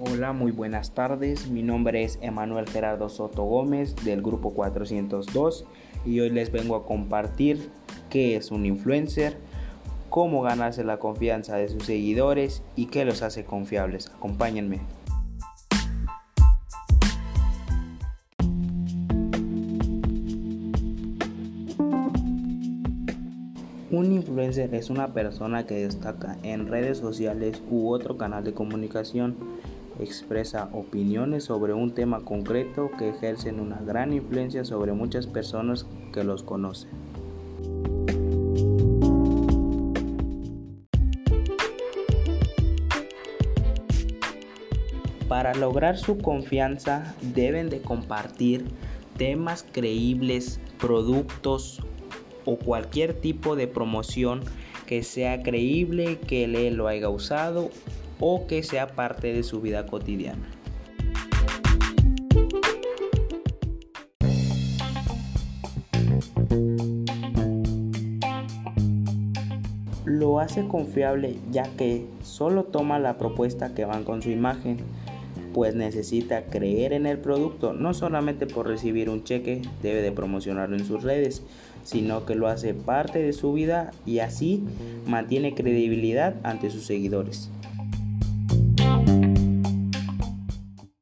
Hola, muy buenas tardes. Mi nombre es Emanuel Gerardo Soto Gómez del grupo 402 y hoy les vengo a compartir qué es un influencer, cómo ganarse la confianza de sus seguidores y qué los hace confiables. Acompáñenme. Un influencer es una persona que destaca en redes sociales u otro canal de comunicación, expresa opiniones sobre un tema concreto que ejercen una gran influencia sobre muchas personas que los conocen. Para lograr su confianza deben de compartir temas creíbles, productos o cualquier tipo de promoción que sea creíble, que él lo haya usado o que sea parte de su vida cotidiana. Lo hace confiable ya que solo toma la propuesta que van con su imagen pues necesita creer en el producto, no solamente por recibir un cheque debe de promocionarlo en sus redes, sino que lo hace parte de su vida y así mantiene credibilidad ante sus seguidores.